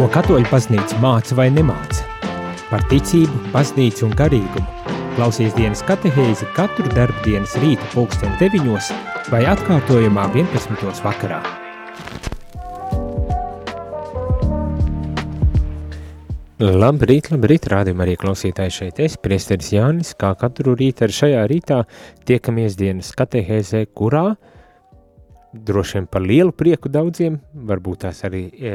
Ko katoļu baznīca māca vai nemāca? Par ticību, baznīcu un garīgumu. Klausies dienas katehēzi katru darbdienas rīta pulksten 9 vai atkārtojumā 11. vakarā. Labrīt, labrīt, rādījumā arī klausītāji šeit es, priesteris Jānis, kā katru rītu ar šajā rītā tiekamies dienas katehēzē, kurā droši vien par lielu prieku daudziem, varbūt tās arī e,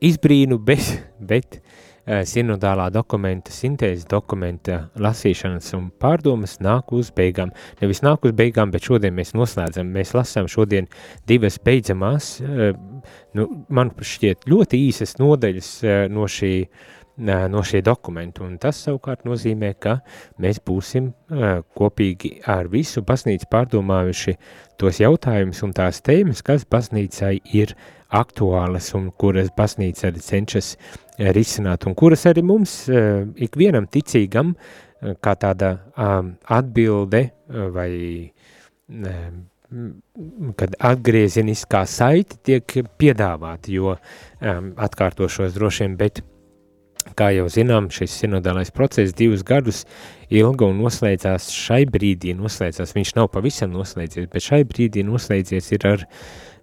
izbrīnu, bet, bet e, sinodālā dokumenta, sintēzes dokumenta lasīšanas un pārdomas nāk uz beigām. Nevis nāk uz beigām, bet šodien mēs noslēdzam, mēs lasām šodien divas beidzamās, e, nu, man šķiet ļoti īsas nodaļas no šī no šie dokumenti, un tas savukārt nozīmē, ka mēs būsim kopīgi ar visu baznīcu pārdomājuši tos jautājumus un tās tēmas, kas baznīcai ir aktuālas un kuras baznīca arī cenšas risināt, un kuras arī mums, ikvienam ticīgam, kā tāda atbilde vai kad atgriezeniskā saiti tiek piedāvāta, jo um, atkārtošos droši vien, bet Kā jau zinām, šis sinodālais process divus gadus ilga un noslēdzās šai brīdī, noslēdzās, viņš nav pavisam noslēdzies, bet šai brīdī noslēdzies ir ar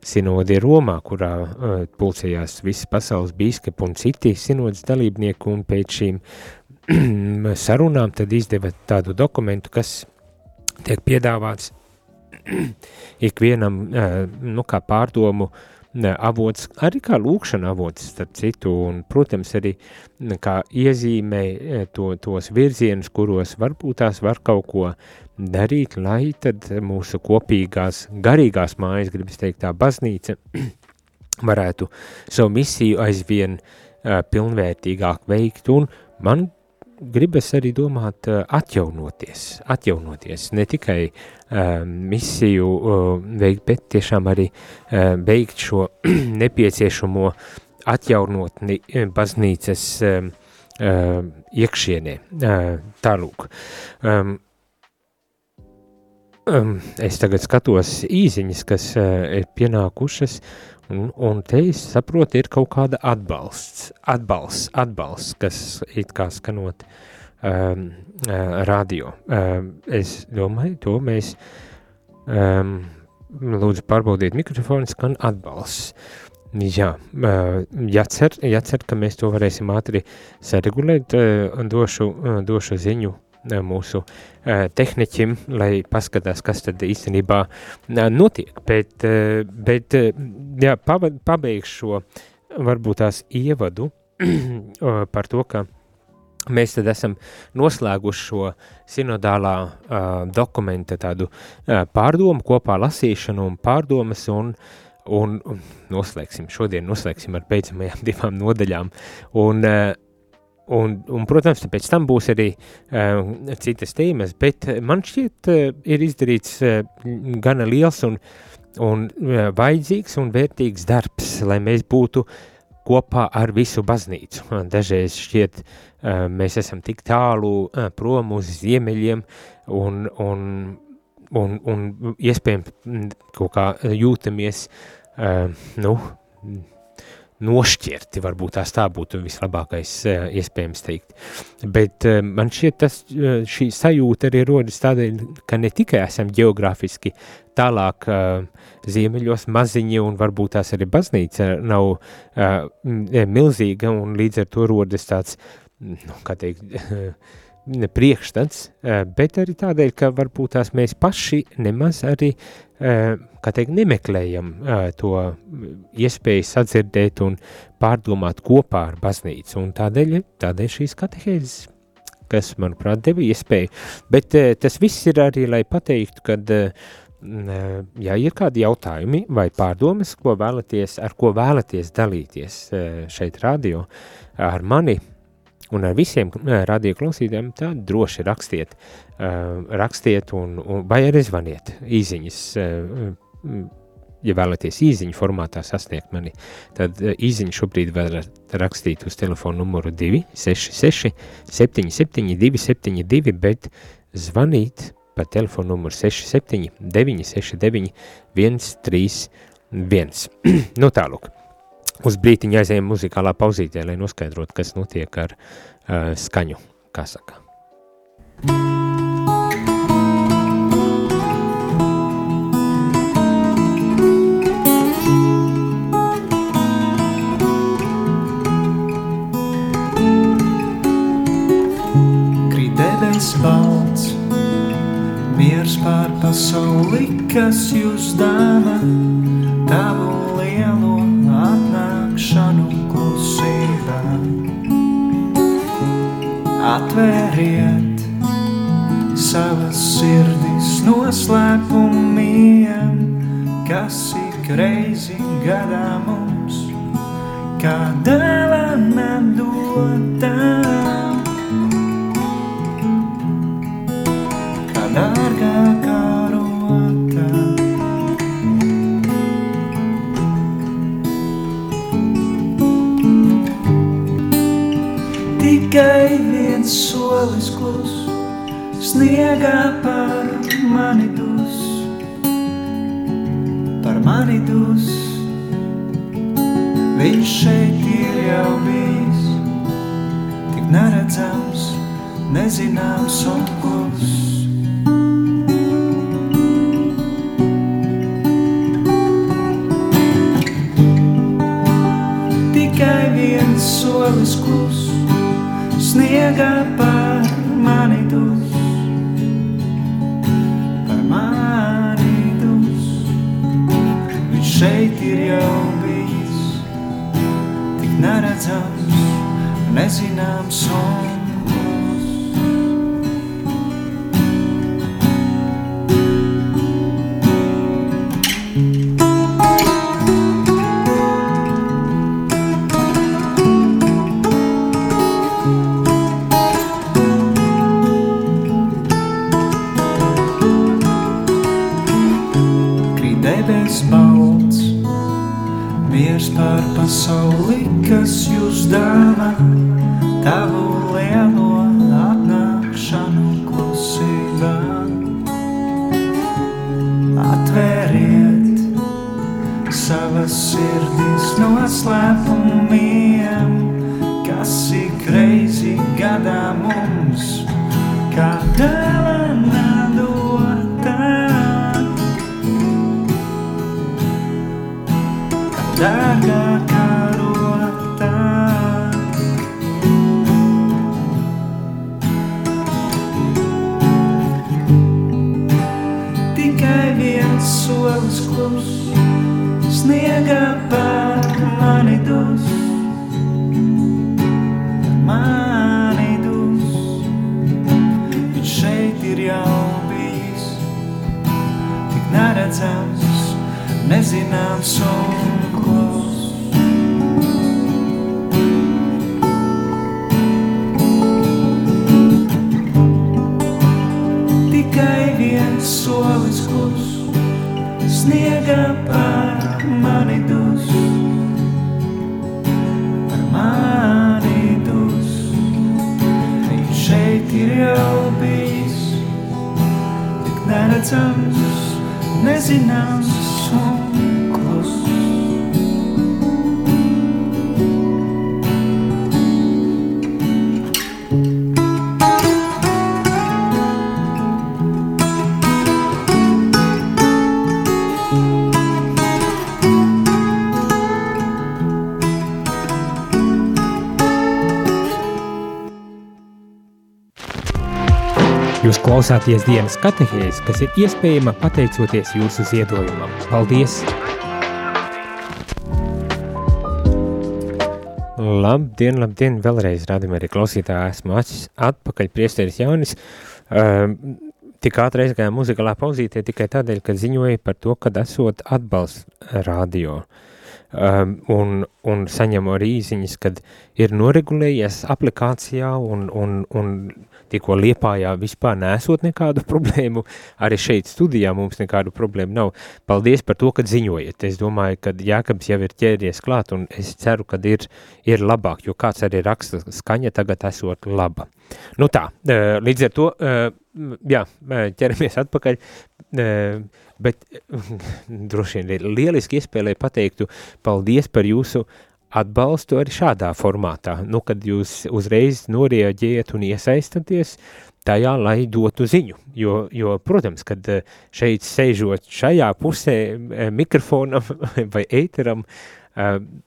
sinodi Romā, kurā uh, pulcējās visi pasaules bīskapi un citi sinodas dalībnieki, un pēc šīm sarunām tad izdeva tādu dokumentu, kas tiek piedāvāts ikvienam, uh, nu kā pārdomu, uh, avots, arī kā lūkšana avots, starp citu, un, protams, arī kā iezīmē e, to, tos virzienus, kuros varbūt tās var kaut ko darīt, lai tad mūsu kopīgās garīgās mājas, gribas teikt tā, baznīca varētu savu misiju aizvien uh, pilnvērtīgāk veikt, un man gribas arī domāt uh, atjaunoties, atjaunoties, ne tikai uh, misiju uh, veikt, bet tiešām arī uh, veikt šo nepieciešamo atjaunotni baznīcas uh, uh, iekšienē. Uh, tālūk. Um, um, es tagad skatos īziņas, kas uh, ir pienākušas, Un, un te es saprotu, ir kaut kāda atbalsts, atbalsts, atbalsts, kas it kā skanot um, uh, radio. Um, es domāju, to mēs um, lūdzu pārbaudiet mikrofonu, skan atbalsts. Jā, uh, jācer, jācer, ka mēs to varēsim ātri saregulēt, uh, došu, uh, došu ziņu Eh, mūsu uh, tehniķim, lai paskatās, kas tad īstenībā uh, notiek. Bet, uh, bet jā, pabeigšu šo varbūt tās ievadu par to, ka mēs tad esam noslēguši šo sinodālā uh, dokumenta tādu uh, pārdomu, kopā lasīšanu un pārdomas un un, un noslēgsim, šodien noslēgsim ar beidzamajām divām nodaļām, un uh, Un, un, protams, pēc tam būs arī uh, citas tēmas, bet man šķiet, uh, ir izdarīts uh, gana liels un, un uh, vajadzīgs un vērtīgs darbs, lai mēs būtu kopā ar visu baznīcu. Dažreiz šķiet, uh, mēs esam tik tālu uh, prom uz ziemeļiem un, un, un, un iespējams kaut kā jūtamies, uh, nu, nošķirti, varbūt tās tā būtu vislabākais uh, iespējams teikt. Bet uh, man šķiet, tas, uh, šī sajūta arī rodas tādēļ, ka ne tikai esam geogrāfiski tālāk ziemeļos maziņi un varbūt tās arī baznīca nav milzīga un līdz ar to rodas tāds, nu, kā teikt, priekšstats, bet arī tādēļ, ka varbūt tās mēs paši nemaz arī kā teikt, nemeklējam to iespēju sadzirdēt un pārdomāt kopā ar baznīcu, un tādēļ, tādēļ šīs katehēzes, kas, manuprāt, deva iespēju, bet tas viss ir arī, lai pateiktu, kad, ja ir kādi jautājumi vai pārdomas, ko vēlaties, ar ko vēlaties dalīties šeit radio ar mani, Un ar visiem radio klausītājiem tad droši rakstiet, uh, rakstiet un, un, vai arī zvaniet īziņas, uh, ja vēlaties īziņu formātā sasniegt mani, tad īziņu šobrīd varat rakstīt uz telefonu numuru 266 77 272, bet zvanīt pa telefonu numuru 67 969 131. nu tālūk. Uz brītiņu aizējām muzikālā pauzītē, lai noskaidrotu, kas notiek ar uh, skaņu, kā saka. Krīt debes balts, miers pār pasauli, kas jūs dāvā, tavu Atvēriet savas sirdis noslēpumiem, kas ik reizi gadā mums, kā dāvana dotām. Sniegā par mani dus, par mani dus. Viņš šeit ir jau bijis, tik neredzams, nezināms un kluss. Tikai viens solis klus, sniegā neredzams, nezināms un klausāties dienas katehēs, kas ir iespējama pateicoties jūsu ziedojumam. Paldies! Labdien, labdien, vēlreiz rādījumā arī klausītāji, esmu acis atpakaļ priesteris Jaunis. Um, tik ātri aizgājām muzikālā pauzītē tikai tādēļ, ka ziņoja par to, kad esot atbalsts radio. Um, un, un saņemu arī īziņas, kad ir noregulējies aplikācijā un, un, un tikko liepājā vispār nesot nekādu problēmu, arī šeit studijā mums nekādu problēmu nav. Paldies par to, ka ziņojat. Es domāju, ka Jākabs jau ir ķēries klāt un es ceru, ka ir, ir labāk, jo kāds arī raksta skaņa tagad esot laba. Nu tā, eh, līdz ar to, eh, jā, eh, ķeramies atpakaļ, bet droši vien lieliski iespēja, lai pateiktu paldies par jūsu atbalstu arī šādā formātā, nu, kad jūs uzreiz norieģējat un iesaistaties tajā, lai dotu ziņu, jo, jo protams, kad šeit sēžot šajā pusē mikrofonam vai ēteram, uh,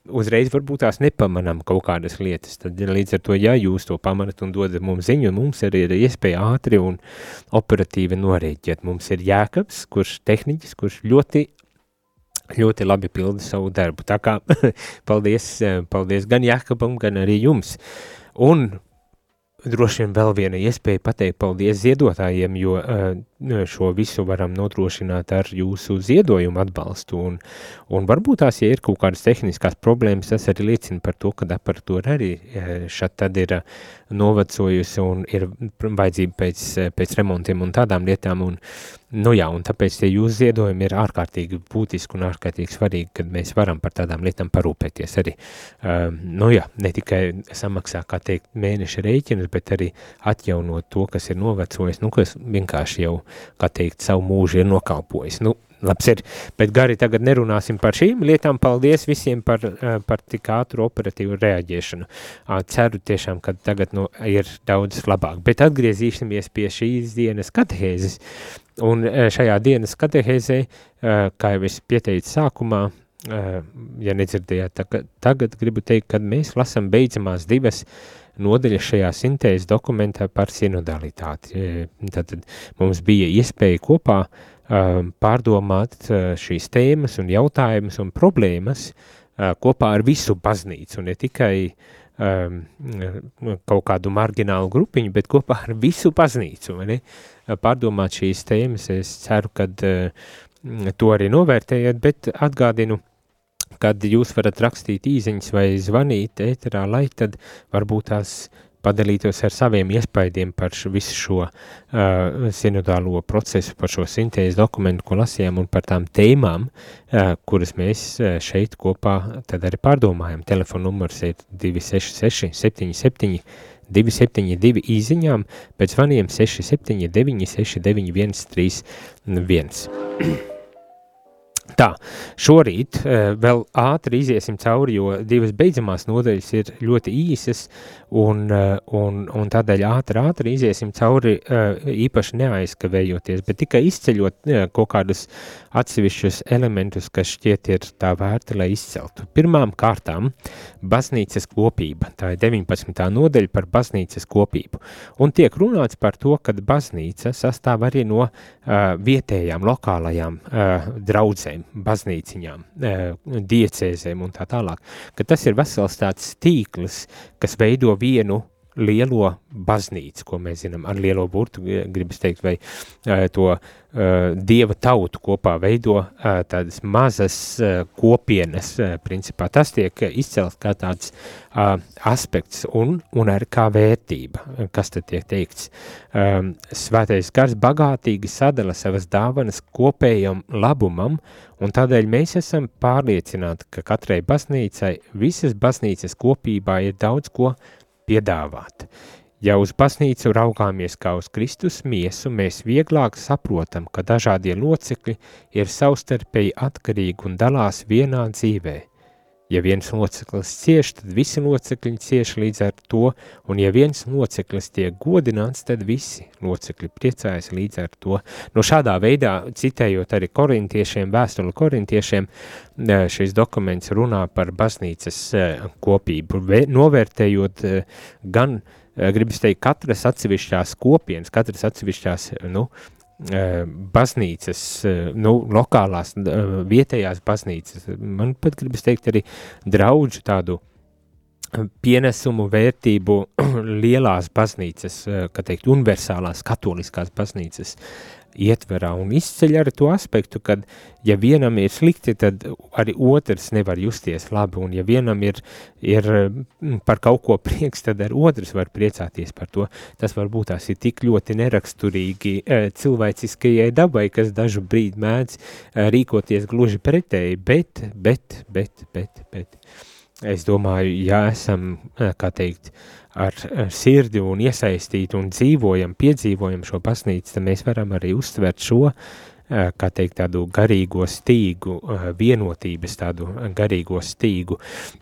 uzreiz varbūt tās nepamanām kaut kādas lietas, tad līdz ar to, ja jūs to pamanat un dodat mums ziņu, mums arī ir iespēja ātri un operatīvi norēģēt. Mums ir Jēkabs, kurš tehniķis, kurš ļoti ļoti labi pilda savu darbu. Tā kā paldies, paldies gan Jākabam, gan arī jums. Un droši vien vēl viena iespēja pateikt paldies ziedotājiem, jo uh, šo visu varam nodrošināt ar jūsu ziedojumu atbalstu, un, un varbūt tās, ja ir kaut kādas tehniskās problēmas, tas arī liecina par to, ka aparatūra arī šat tad ir novecojusi un ir vajadzība pēc, pēc remontiem un tādām lietām, un, nu jā, un tāpēc tie jūsu ziedojumi ir ārkārtīgi būtiski un ārkārtīgi svarīgi, kad mēs varam par tādām lietām parūpēties arī, uh, nu jā, ne tikai samaksā, kā teikt, mēneša rēķinus, bet arī atjaunot to, kas ir novecojis, nu, kas vienkārši jau kā teikt, savu mūžu ir nokalpojis. Nu, labs ir, bet gari tagad nerunāsim par šīm lietām. Paldies visiem par, eh, par tik ātru operatīvu reaģēšanu. Ceru tiešām, ka tagad nu, ir daudz labāk. Bet atgriezīsimies pie šīs dienas katehēzes. Un eh, šajā dienas katehēzē, eh, kā jau es pieteicu sākumā, ja nedzirdējāt, tagad, tagad gribu teikt, kad mēs lasam beidzamās divas uh, nodaļa šajā sintēzes dokumentā par sinodalitāti. E, tad mums bija iespēja kopā um, pārdomāt uh, šīs tēmas un jautājumus un problēmas kopā ar visu baznīcu, ne tikai kaut kādu marginālu grupiņu, bet kopā ar visu baznīcu, pārdomāt šīs tēmas. Es ceru, ka to arī novērtējat, bet atgādinu, kad jūs varat rakstīt īziņas vai zvanīt ēterā, lai tad varbūt tās padalītos ar saviem iespaidiem par visu šo uh, sinodālo procesu, par šo sintēzes dokumentu, ko lasījām, un par tām tēmām, uh, kuras mēs uh, šeit kopā tad arī pārdomājam. Telefona numurs ir 266 77 272 īziņām, pēc zvaniem 679 691 31. Tā, šorīt uh, vēl ātri iziesim cauri, jo divas beidzamās nodaļas ir ļoti īsas, un, uh, un, un tādēļ ātri, ātri iziesim cauri uh, īpaši neaizkavējoties, bet tikai izceļot kaut kādus atsevišķus elementus, kas šķiet ir tā vērti, lai izceltu. Pirmām kārtām baznīcas kopība, tā ir 19. nodaļa par baznīcas kopību, un tiek runāts par to, ka baznīca sastāv arī no uh, vietējām, lokālajām uh, draudzēm, baznīciņām, diecēzēm un tā tālāk, ka tas ir vesels tāds tīkls, kas veido vienu lielo baznīcu, ko mēs zinām ar lielo burtu, gribas teikt, vai uh, to uh, dieva tautu kopā veido tādas mazas kopienas, principā tas tiek izcelt kā tāds aspekts un, un arī kā vērtība, kas tad tiek teikts. Um, svētais gars bagātīgi sadala savas dāvanas kopējam labumam, un tādēļ mēs esam pārliecināti, ka katrai baznīcai, visas baznīcas kopībā ir daudz ko piedāvāt. Ja uz baznīcu raugāmies kā uz Kristus miesu, mēs vieglāk saprotam, ka dažādie locekļi ir savstarpēji atkarīgi un dalās vienā dzīvē. Ja viens loceklis cieš, tad visi locekļi cieš līdz ar to, un ja viens loceklis tiek godināts, tad visi locekļi priecājas līdz ar to. No šādā veidā, citējot arī korintiešiem, vēstuli korintiešiem, šis dokuments runā par baznīcas kopību, novērtējot gan, gribas teikt, katras atsevišķās kopienas, katras atsevišķās, nu, Eh, baznīcas, eh, nu, lokālās, eh, vietējās baznīcas, man pat gribas teikt arī draudžu tādu pienesumu vērtību lielās baznīcas, kā teikt, universālās katoliskās baznīcas ietverā un izceļ arī to aspektu, ka, ja vienam ir slikti, tad arī otrs nevar justies labi, un ja vienam ir, ir mm, par kaut ko prieks, tad arī otrs var priecāties par to. Tas varbūt tās ir tik ļoti neraksturīgi e, cilvēciskajai dabai, kas dažu brīdi mēdz e, rīkoties gluži pretēji, bet, bet, bet, bet, bet. Es domāju, ja esam, e, kā teikt, ar, ar sirdi un iesaistīti un dzīvojam, piedzīvojam šo baznīcu, tad mēs varam arī uztvert šo, kā teikt, tādu garīgo stīgu, vienotības tādu garīgo stīgu,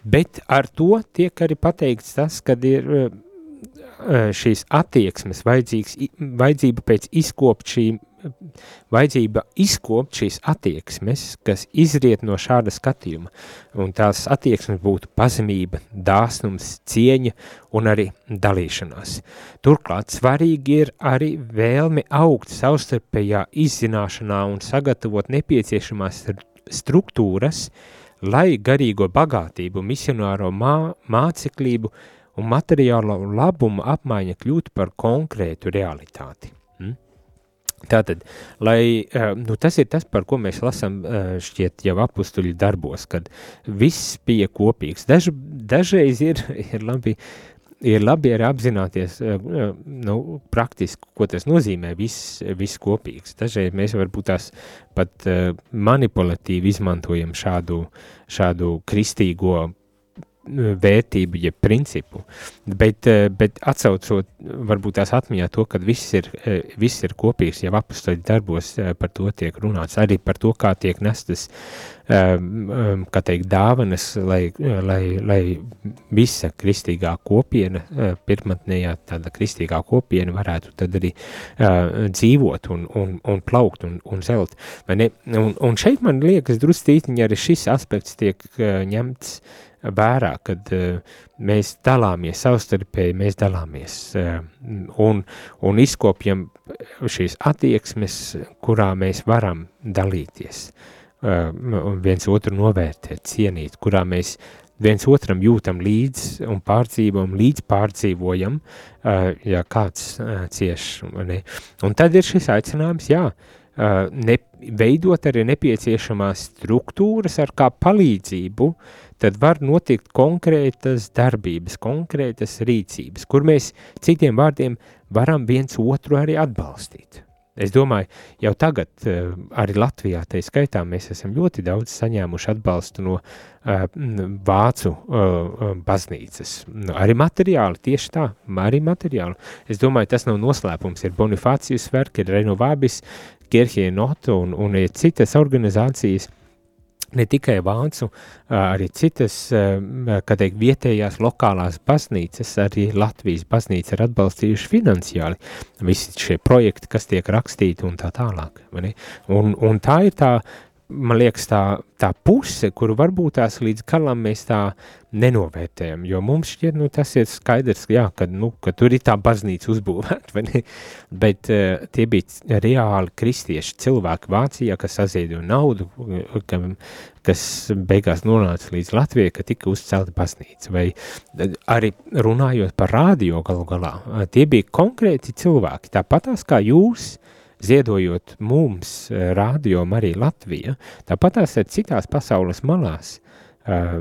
bet ar to tiek arī pateikts tas, kad ir šīs attieksmes vajadzība pēc izkopt šīm vajadzība izkopt šīs attieksmes, kas izriet no šāda skatījuma, un tās attieksmes būtu pazemība, dāsnums, cieņa un arī dalīšanās. Turklāt svarīgi ir arī vēlme augt savstarpējā izzināšanā un sagatavot nepieciešamās struktūras, lai garīgo bagātību, misionāro mā, māceklību un materiālo labumu apmaiņa kļūtu par konkrētu realitāti. Tātad, lai, eh, nu, tas ir tas, par ko mēs lasām eh, šķiet jau apustuļu darbos, kad viss bija kopīgs. Daž, dažreiz ir, ir labi, ir labi arī apzināties, eh, nu, praktiski, ko tas nozīmē, viss, viss kopīgs. Dažreiz mēs varbūt tās pat manipulatīvi izmantojam šādu, šādu kristīgo vērtību, jeb principu, bet, eh, bet atsaucot varbūt tās atmiņā to, ka viss ir, eh, viss ir kopīgs, jau apustoļu darbos eh, par to tiek runāts, arī par to, kā tiek nestas, kā teikt, dāvanas, lai, lai, lai visa kristīgā kopiena, pirmatnējā tāda kristīgā kopiena varētu tad arī dzīvot un, un, un plaukt un, un zelt. Un, un šeit man liekas drustītiņi arī šis aspekts tiek ņemts uh, vērā, kad uh, mēs dalāmies savstarpēji, mēs dalāmies uh, un, un izkopjam šīs attieksmes, kurā mēs varam dalīties, un viens otru novērtēt, cienīt, kurā mēs viens otram jūtam līdz un pārdzīvojam, līdz pārdzīvojam, ja kāds cieš. Ne? Un tad ir šis aicinājums, jā, ne, veidot arī nepieciešamās struktūras ar kā palīdzību uh, tad var notikt konkrētas darbības, konkrētas rīcības, kur mēs citiem vārdiem varam viens otru arī atbalstīt. Es domāju, jau tagad uh, arī Latvijā, tā skaitā, mēs esam ļoti daudz saņēmuši atbalstu no uh, vācu uh, baznīcas. Nu, arī materiāli, tieši tā, arī materiāli. Es domāju, tas nav noslēpums, ir Bonifācijas verki, ir Renovabis, Kirchie Noto un, un ir citas organizācijas, ne tikai vācu, arī citas, kā teikt, vietējās lokālās baznīcas, arī Latvijas baznīca ir atbalstījuši finansiāli visi šie projekti, kas tiek rakstīti un tā tālāk. Un, un tā ir tā man liekas, tā, tā puse, kuru varbūt tās līdz galam mēs tā nenovērtējam, jo mums šķiet, nu, tas ir skaidrs, jā, ka, nu, ka tur ir tā baznīca uzbūvēta? Bet uh, tie bija reāli kristieši cilvēki Vācijā, kas saziedoja naudu, ka, kas beigās nonāca līdz Latvijai, ka tika uzcelta baznīca, vai arī runājot par rādio galu galā, tie bija konkrēti cilvēki, tāpatās kā jūs, uh, ziedojot mums, eh, Rādio Marija Latvija, tāpat tās ir citās pasaules malās. Uh,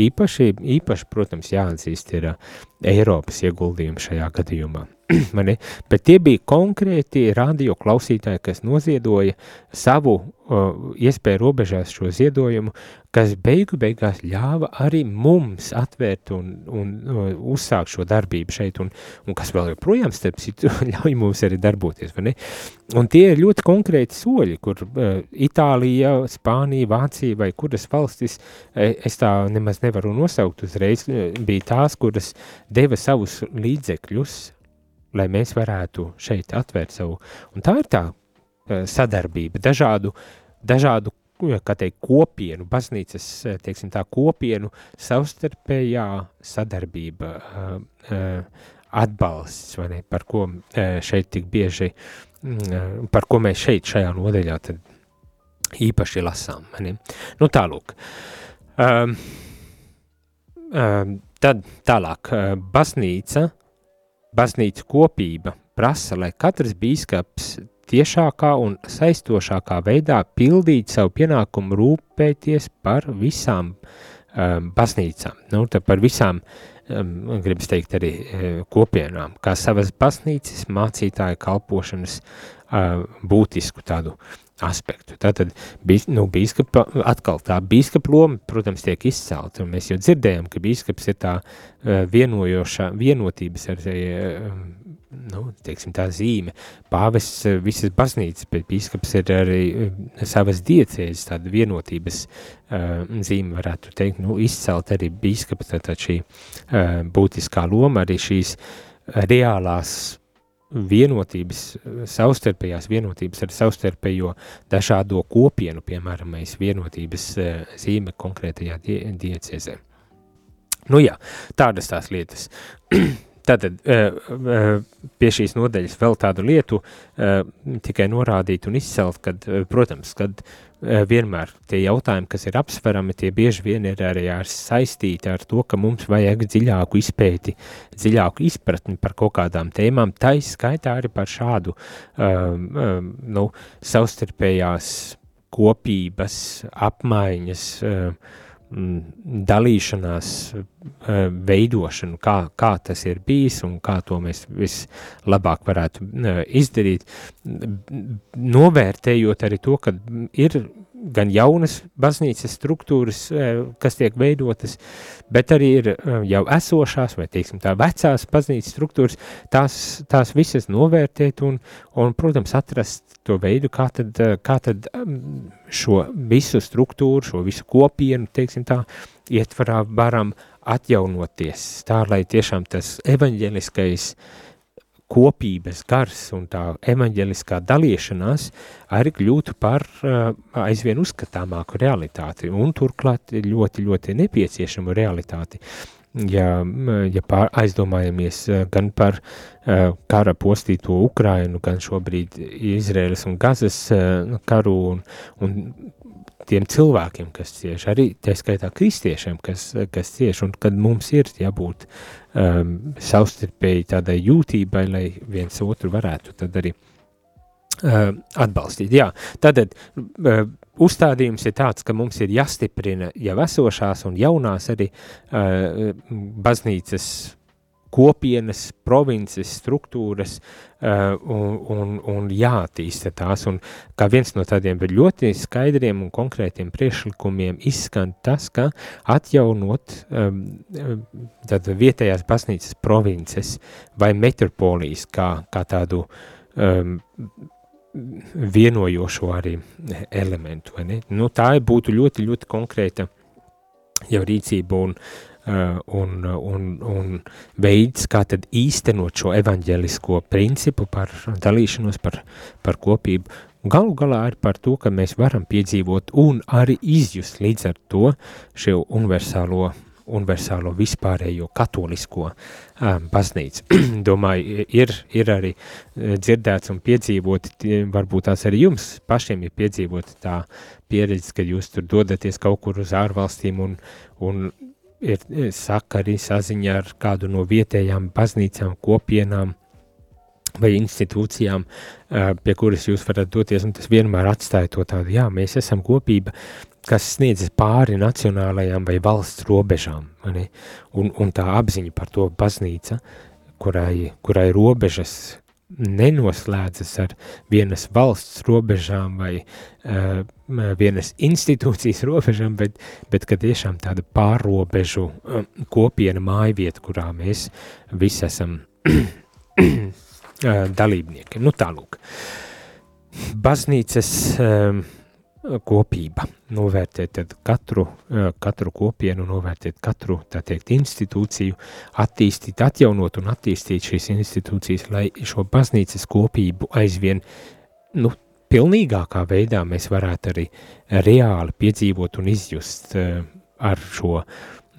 īpaši, īpaši, protams, jāatzīst, ir uh, Eiropas ieguldījumi šajā gadījumā. Bet tie bija konkrēti radio klausītāji, kas noziedoja savu iespēju robežās šo ziedojumu, kas beigu beigās ļāva arī mums atvērt un, un uh, uzsākt šo darbību šeit, un, un kas vēl joprojām, starp citu, ļauj mums arī darboties, vai ne? Un tie ir ļoti konkrēti soļi, kur uh, Itālija, Spānija, Vācija vai kuras valstis, e, es tā nemaz nevaru nosaukt uzreiz, e, bija tās, kuras deva savus līdzekļus lai mēs varētu šeit atvērt savu. Un tā ir tā sadarbība, dažādu, dažādu teikt, kopienu, baznīcas, teiksim tā, kopienu savstarpējā sadarbība, uh, uh, atbalsts, ne, par ko šeit tik bieži, mm, par ko mēs šeit šajā nodeļā īpaši lasām, ne. Nu tālūk. Um, um, tad tālāk, baznīca Baznīca kopība prasa, lai katrs bīskaps tiešākā un saistošākā veidā pildītu savu pienākumu rūpēties par visām um, baznīcām, nu, par visām, um, gribas teikt, arī uh, kopienām, kā savas baznīcas mācītāja kalpošanas uh, būtisku tādu aspektu. Tātad, nu, bīskapa, atkal tā bīskapa loma, protams, tiek izcelta, un mēs jau dzirdējam, ka bīskaps ir tā vienojošā, vienotības ar nu, teiksim, tā zīme. Pāvests visas baznīcas, bet bīskaps ir arī savas diecēzes, tāda vienotības uh, zīme, varētu teikt, nu, izcelt arī bīskapa, tātad šī uh, būtiskā loma, arī šīs reālās vienotības, savstarpējās vienotības ar savstarpējo dažādo kopienu, piemēram, vienotības zīme konkrētajā die, diecezē. Nu jā, tādas tās lietas. Tātad pie šīs nodeļas vēl tādu lietu tikai norādīt un izcelt, kad, protams, kad vienmēr tie jautājumi, kas ir apsverami, tie bieži vien ir arī ar saistīti ar to, ka mums vajag dziļāku izpēti, dziļāku izpratni par kaut kādām tēmām, tā izskaitā arī par šādu um, um, nu, savstarpējās kopības, apmaiņas, um, dalīšanās veidošanu, kā, kā tas ir bijis un kā to mēs vislabāk varētu izdarīt, novērtējot arī to, ka ir gan jaunas baznīcas struktūras, eh, kas tiek veidotas, bet arī ir eh, jau esošās, vai teiksim tā vecās baznīcas struktūras, tās, tās visas novērtēt un, un, protams, atrast to veidu, kā tad, eh, kā tad mm, šo visu struktūru, šo visu kopienu, teiksim tā, ietvarā varam atjaunoties, tā lai tiešām tas evaņģeliskais uh, kopības gars un tā evaņģeliskā dalīšanās arī kļūtu par aizvien uzskatāmāku realitāti un turklāt ļoti, ļoti nepieciešamu realitāti. Ja, ja pār, aizdomājamies gan par kara postīto Ukrainu, gan šobrīd Izraēlas un Gazas karu un, un tiem cilvēkiem, kas cieš, arī tā skaitā kristiešiem, kas, kas cieš, un kad mums ir jābūt um, savstarpēji tādai jūtībai, lai viens otru varētu tad arī uh, atbalstīt. Jā, tātad uh, uzstādījums ir tāds, ka mums ir jāstiprina jau esošās un jaunās arī uh, baznīcas kopienas, provinces struktūras uh, un, un, un jātīsta tās. Un kā viens no tādiem ļoti skaidriem un konkrētiem priešlikumiem izskan tas, ka atjaunot um, vietējās baznīcas provinces vai metropolijas kā, kā tādu um, vienojošo arī elementu. Nu, tā būtu ļoti, ļoti konkrēta jau rīcība un Uh, un, un, un veids, kā tad īstenot šo evaņģelisko principu par dalīšanos, par, par kopību. Galu galā ir par to, ka mēs varam piedzīvot un arī izjust līdz ar to šo universālo, universālo vispārējo katolisko um, baznīcu. Domāju, ir, ir arī uh, dzirdēts un piedzīvot, varbūt tās arī jums pašiem ir piedzīvot tā pieredze, ka jūs tur dodaties kaut kur uz ārvalstīm un, un ir sakari saziņa ar kādu no vietējām baznīcām, kopienām vai institūcijām, pie kuras jūs varat doties, un tas vienmēr atstāja to tādu, jā, mēs esam kopība, kas sniedzas pāri nacionālajām vai valsts robežām, ne? un, un tā apziņa par to baznīca, kurai, kurai robežas nenoslēdzas ar vienas valsts robežām vai uh, vienas institūcijas robežām, bet, bet ka tiešām tāda pārrobežu uh, kopiena mājvieta, kurā mēs visi esam uh, dalībnieki. Nu tālūk. Baznīcas uh, kopība, novērtēt katru, katru kopienu, novērtēt katru, tā teikt, institūciju, attīstīt, atjaunot un attīstīt šīs institūcijas, lai šo baznīcas kopību aizvien, nu, pilnīgākā veidā mēs varētu arī reāli piedzīvot un izjust ar šo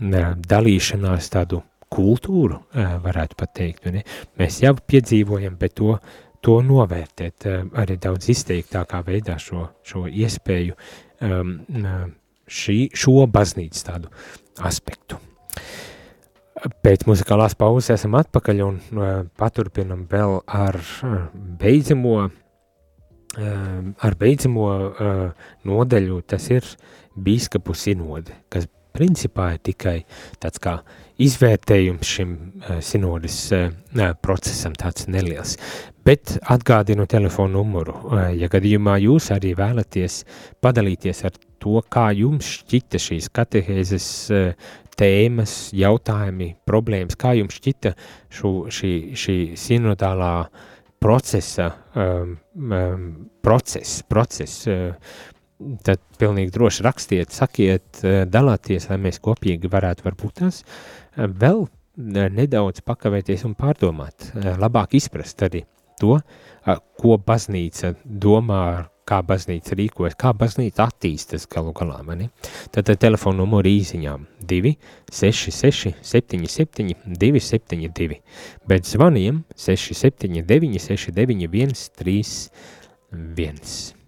dalīšanās tādu kultūru, varētu pat teikt. Ne? Mēs jau piedzīvojam, bet to to novērtēt eh, arī daudz izteiktākā veidā šo, šo iespēju, um, šī, šo baznīcas tādu aspektu. Pēc muzikālās pauzes esam atpakaļ un paturpinam vēl ar beidzamo, ar beidzamo uh, nodeļu, tas ir bīskapu sinode, kas principā ir tikai tāds kā izvērtējums šim uh, sinodas uh, procesam tāds neliels. Bet atgādinu telefonu numuru, uh, ja gadījumā jūs arī vēlaties padalīties ar to, kā jums šķita šīs katehēzes uh, tēmas, jautājumi, problēmas, kā jums šķita šo, šī, šī sinodālā procesa, um, um, process, process, uh, tad pilnīgi droši rakstiet, sakiet, uh, dalāties, lai mēs kopīgi varētu varbūt tās uh, vēl uh, nedaudz pakavēties un pārdomāt, uh, labāk izprast arī to, uh, ko baznīca domā ar kā baznīca rīkojas, kā baznīca attīstas galu galā, mani. Tātad telefonu numuru īsiņām 2 66 77 272, bet zvaniem 679 691 31. Jūs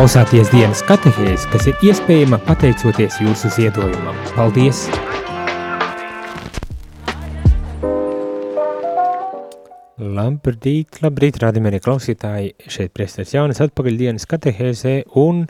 klausāties dienas katehēs, kas ir iespējama pateicoties jūsu ziedojumam. Paldies! Labrīt, labrīt, rādījumie klausītāji, šeit priestars Jaunis atpakaļ dienas katehēzē un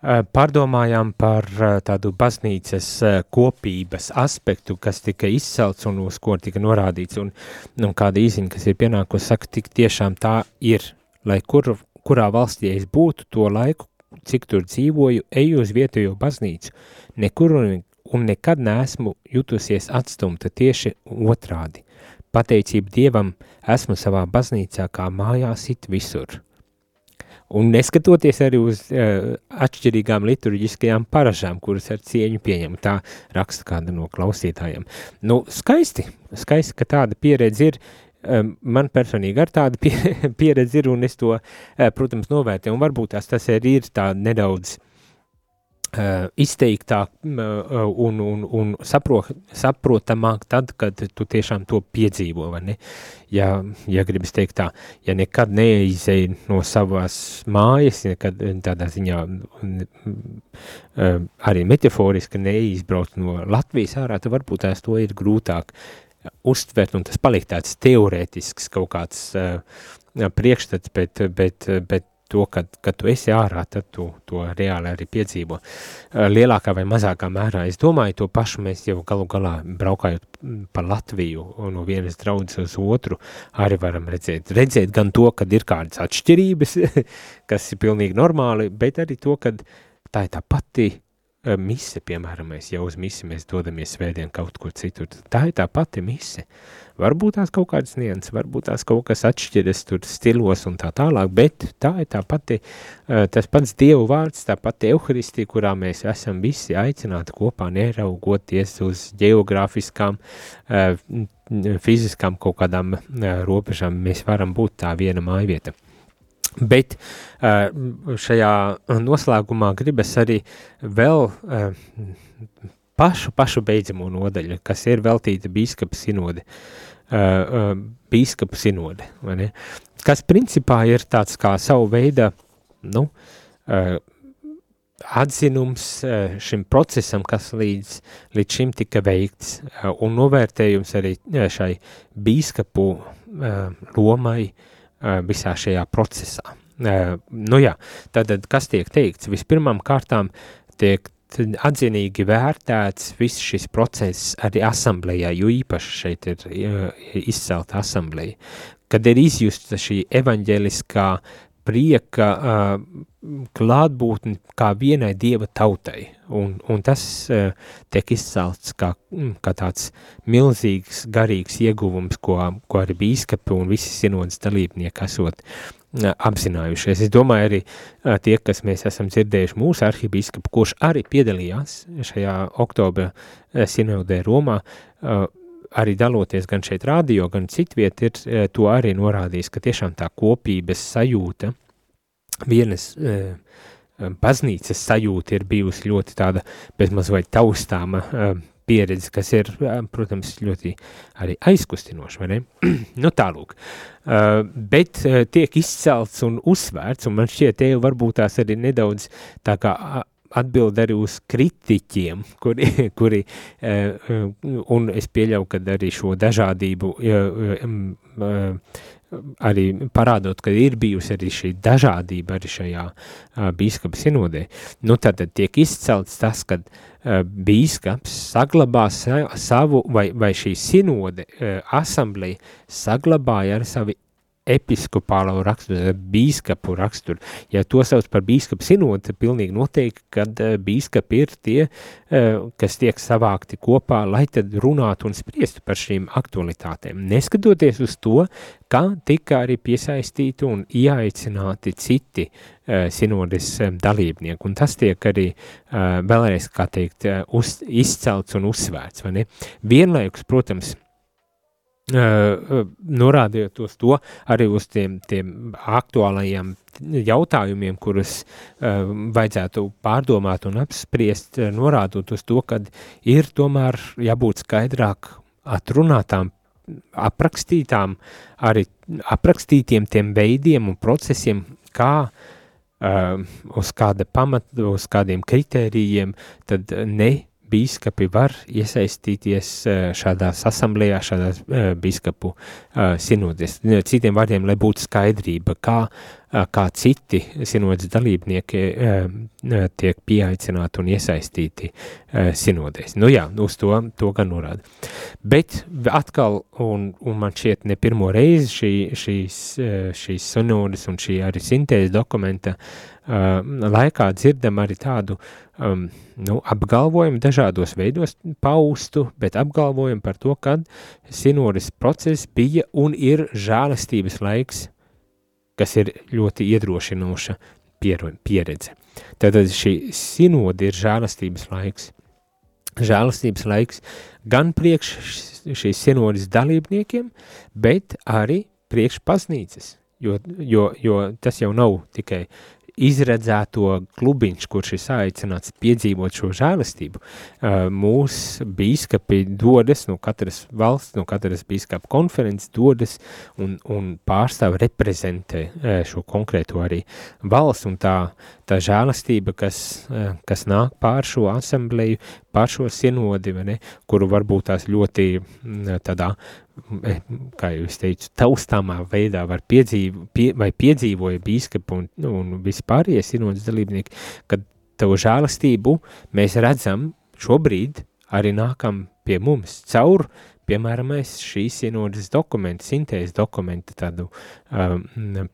pārdomājām par tādu baznīcas kopības aspektu, kas tika izcelts un uz ko tika norādīts, un, un kāda īziņa, kas ir pienākusi, saka, tik tiešām tā ir, lai kur, kurā valstī es būtu to laiku, cik tur dzīvoju, eju uz vietējo baznīcu, nekur un, un nekad neesmu jutusies atstumta tieši otrādi. Pateicība Dievam, esmu savā baznīcā kā mājās it visur. Un neskatoties arī uz uh, atšķirīgām liturģiskajām paražām, kuras ar cieņu pieņem, tā raksta kāda no klausītājiem. Nu, skaisti, skaisti, ka tāda pieredze ir, man personīgi ar tādu pie, pieredzi ir, un es to, uh, protams, novērtēju, un varbūt tās tas arī ir tā nedaudz Uh, izteiktāk uh, un, un, un sapro, saprotamāk tad, kad tu tiešām to piedzīvo, vai ne? Ja, ja gribas teikt tā, ja nekad neizēj no savas mājas, nekad tādā ziņā uh, arī metaforiski neizbrauc no Latvijas ārā, tad varbūt tās to ir grūtāk uztvert, un tas paliek tāds teorētisks kaut kāds uh, priekšstats, bet, bet, bet to, kad, kad tu esi ārā, tad tu to reāli arī piedzīvo. Lielākā vai mazākā mērā, es domāju, to pašu mēs jau galu galā braukājot pa Latviju no vienas draudzes uz otru, arī varam redzēt. Redzēt gan to, kad ir kādas atšķirības, kas ir pilnīgi normāli, bet arī to, kad tā ir tā pati mise, piemēram, mēs jau uz misi mēs dodamies svētdien kaut kur citur. Tā ir tā pati mise. Varbūt tās kaut kādas nianses, varbūt tās kaut kas atšķiras tur stilos un tā tālāk, bet tā ir tā pati, tas pats Dievu vārds, tā pati Euharistija, kurā mēs esam visi aicināti kopā neraugoties uz geogrāfiskām, fiziskām kaut kādām robežām, mēs varam būt tā viena mājvieta. Bet šajā noslēgumā gribas arī vēl pašu, pašu beidzamo nodaļu, kas ir veltīta bīskapa sinode, bīskapa sinode, kas principā ir tāds kā savu veida, nu, atzinums šim procesam, kas līdz, līdz šim tika veikts, un novērtējums arī šai bīskapu lomai, uh, visā šajā procesā. Nu jā, tad, kas tiek teikts? Vispirmām kārtām tiek atzinīgi vērtēts viss šis process arī asamblējā, jo īpaši šeit ir izcelta asambleja, kad ir izjusta šī evaņģeliskā prieka klātbūtni kā vienai dieva tautai, un, un tas uh, tiek izcelts kā, kā tāds milzīgs garīgs ieguvums, ko, ko arī bīskapi un visi sinodas dalībnieki esot uh, apzinājušies. Es domāju arī uh, tie, kas mēs esam dzirdējuši mūsu arhibīskapu, kurš arī piedalījās šajā oktobra uh, sinodē Romā, uh, arī daloties gan šeit rādio, gan citviet, ir to arī norādījis, ka tiešām tā kopības sajūta, vienas eh, baznīcas sajūta ir bijusi ļoti tāda bezmaz vai taustāma pieredze, kas ir, protams, ļoti arī aizkustinoša, vai ne? nu tālūk. Bet uh, tiek izcelts un uzsvērts, un man šķiet, te varbūt tās arī nedaudz tā kā atbild arī uz kritiķiem, kuri, kuri uh, un es pieļauju, ka arī šo dažādību arī parādot, ka ir bijusi arī šī dažādība arī šajā uh, bīskapa sinodē, nu tad, tiek izcelts tas, ka uh, bīskaps saglabā sa savu, vai, vai šī sinode uh, asambleja saglabāja ar savu episkopālo raksturu, bīskapu raksturu. Ja to sauc par bīskapu sinodu, tad pilnīgi noteikti, kad uh, bīskapi ir tie, uh, kas tiek savākti kopā, lai tad runātu un spriestu par šīm aktualitātēm. Neskatoties uz to, kā tika arī piesaistīti un ieaicināti citi sinodes dalībnieki, un tas tiek arī vēlreiz, kā teikt, uz, izcelts un uzsvērts, vai ne? Vienlaikus, protams, Norādījot uz to, arī uz tiem, tiem aktuālajiem jautājumiem, kurus uh, vajadzētu pārdomāt un apspriest, norādot uz to, ka ir tomēr jābūt skaidrāk atrunātām, aprakstītām, arī aprakstītiem tiem veidiem un procesiem, kā uh, uz kāda pamata, uz kādiem kritērijiem, tad ne bīskapi var iesaistīties eh, šādās asamblējās, šādās eh, bīskapu eh, sinodes. Citiem vārdiem, lai būtu skaidrība, kā kā citi sinodas dalībnieki tiek pieaicināti un iesaistīti sinodēs. Nu jā, uz to, to gan norāda. Bet atkal, un, un man šķiet ne pirmo reizi šī, šīs, šīs sinodas un šī arī sintēzes dokumenta laikā dzirdam arī tādu um, nu, apgalvojumu dažādos veidos paustu, bet apgalvojumu par to, ka sinodas process bija un ir žālastības laiks kas ir ļoti iedrošinoša pieredze. Tātad šī sinode ir žēlastības laiks. Žēlastības laiks gan priekš šīs sinodas dalībniekiem, bet arī priekš paznīcas, jo, jo, jo tas jau nav tikai izredzēto klubiņš, kurš ir aicināts piedzīvot šo žēlastību. Mūsu bīskapi dodas no katras valsts, no katras bīskapa konferences dodas un, un pārstāv reprezentē šo konkrēto arī valsts un tā, tā žēlastība, kas, kas nāk pār šo asambleju, pār šo sinodi, ne, kuru varbūt tās ļoti tādā Eh, kā jau es teicu, taustāmā veidā var piedzīvo, pie, vai piedzīvoja bīskapu un, nu, un vispārējie sinodas dalībnieki, kad tavu žēlastību mēs redzam šobrīd arī nākam pie mums caur piemēram, šīs sinodas dokumenta, sintēzes dokumenta tādu um,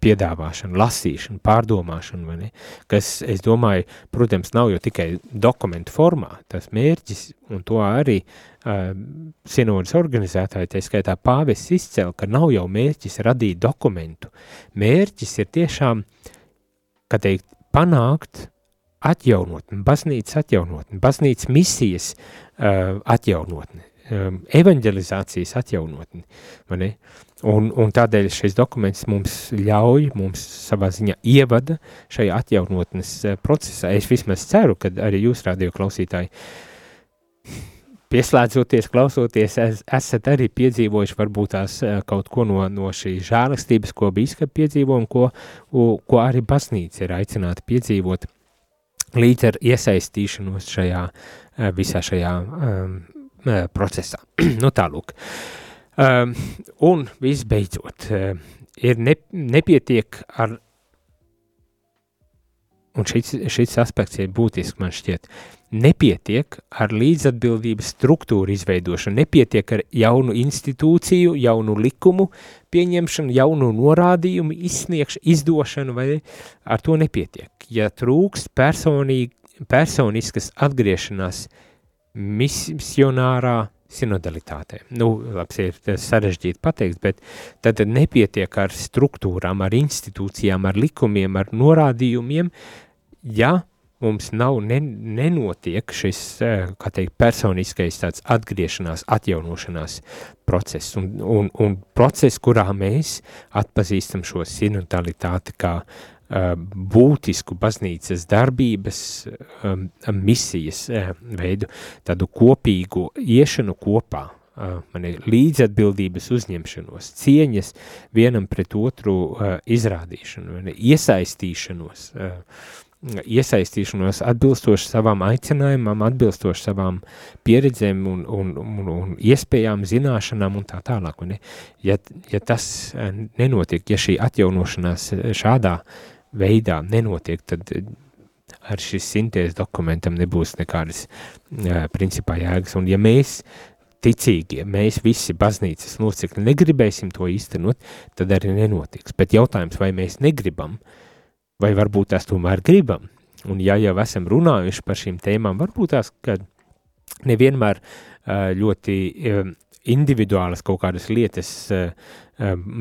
piedāvāšanu, lasīšanu, pārdomāšanu, vai ne, kas, es domāju, protams, nav jau tikai dokumentu formā, tas mērķis, un to arī um, sinodas organizētāji, tā skaitā pāvis izcēl, ka nav jau mērķis radīt dokumentu, mērķis ir tiešām, kā teikt, panākt atjaunotni, baznīcas atjaunotni, baznīcas misijas uh, atjaunotni, um, evanģelizācijas atjaunotni. Un, un tādēļ šis dokuments mums ļauj, mums savā ziņā ievada šajā atjaunotnes uh, procesā. Es vismaz ceru, ka arī jūs, radio klausītāji, pieslēdzoties, klausoties, es, esat arī piedzīvojuši varbūt tās uh, kaut ko no, no šīs žēlastības, ko bīskapi piedzīvo un ko, ko arī baznīca ir aicināta piedzīvot līdz ar iesaistīšanos šajā, uh, visā šajā um, procesā. nu tālūk. Um, un visbeidzot, uh, ir ne, nepietiek ar, un šis, šis aspekts ir būtisks man šķiet, nepietiek ar līdzatbildības struktūru izveidošanu, nepietiek ar jaunu institūciju, jaunu likumu pieņemšanu, jaunu norādījumu izsniegšanu, izdošanu, vai ar to nepietiek. Ja trūkst personīgi, personiskas atgriešanās uh, misionārā sinodalitātē. Nu, labs ir sarežģīti pateikt, bet tad nepietiek ar struktūrām, ar institūcijām, ar likumiem, ar norādījumiem, ja mums nav, ne, nenotiek šis, kā teikt, personiskais tāds atgriešanās, atjaunošanās process, un, un, un process, kurā mēs atpazīstam šo sinodalitāti kā Uh, būtisku baznīcas darbības um, misijas uh, veidu, tādu kopīgu iešanu kopā, uh, mani līdzatbildības uzņemšanos, cieņas vienam pret otru izrādīšanu, mani iesaistīšanos, iesaistīšanos atbilstoši savām aicinājumam, atbilstoši savām pieredzēm un, un, un, un iespējām, zināšanām un tā tālāk. Un, ja, ja tas nenotiek, ja šī atjaunošanās šādā uh, veidā nenotiek, tad eh, ar šis sintēzes dokumentam nebūs nekādas uh, principā jēgas. Un ja mēs ticīgie, mēs visi baznīcas locekļi negribēsim to īstenot, tad arī nenotiks. Bet jautājums, vai mēs negribam, vai varbūt tās tomēr gribam, un ja jau esam runājuši par šīm tēmām, varbūt tās, ka nevienmēr uh, ļoti individuālas kaut kādas lietas uh,